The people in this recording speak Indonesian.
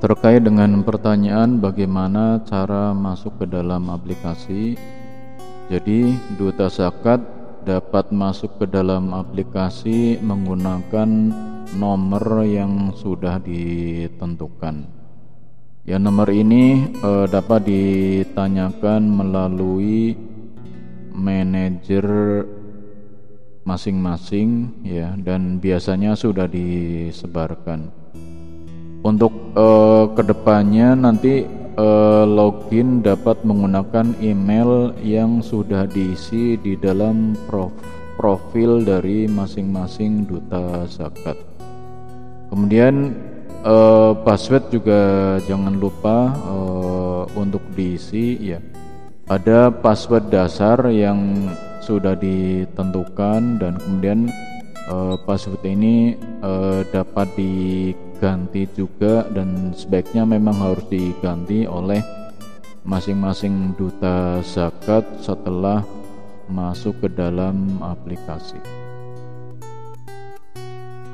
Terkait dengan pertanyaan bagaimana cara masuk ke dalam aplikasi Jadi Duta Zakat dapat masuk ke dalam aplikasi menggunakan nomor yang sudah ditentukan Ya nomor ini eh, dapat ditanyakan melalui manajer masing-masing ya dan biasanya sudah disebarkan. Untuk eh, ke depannya nanti eh, login dapat menggunakan email yang sudah diisi di dalam prof, profil dari masing-masing duta zakat. Kemudian uh, password juga jangan lupa uh, untuk diisi ya ada password dasar yang sudah ditentukan dan kemudian uh, password ini uh, dapat diganti juga dan sebaiknya memang harus diganti oleh masing-masing duta zakat setelah masuk ke dalam aplikasi.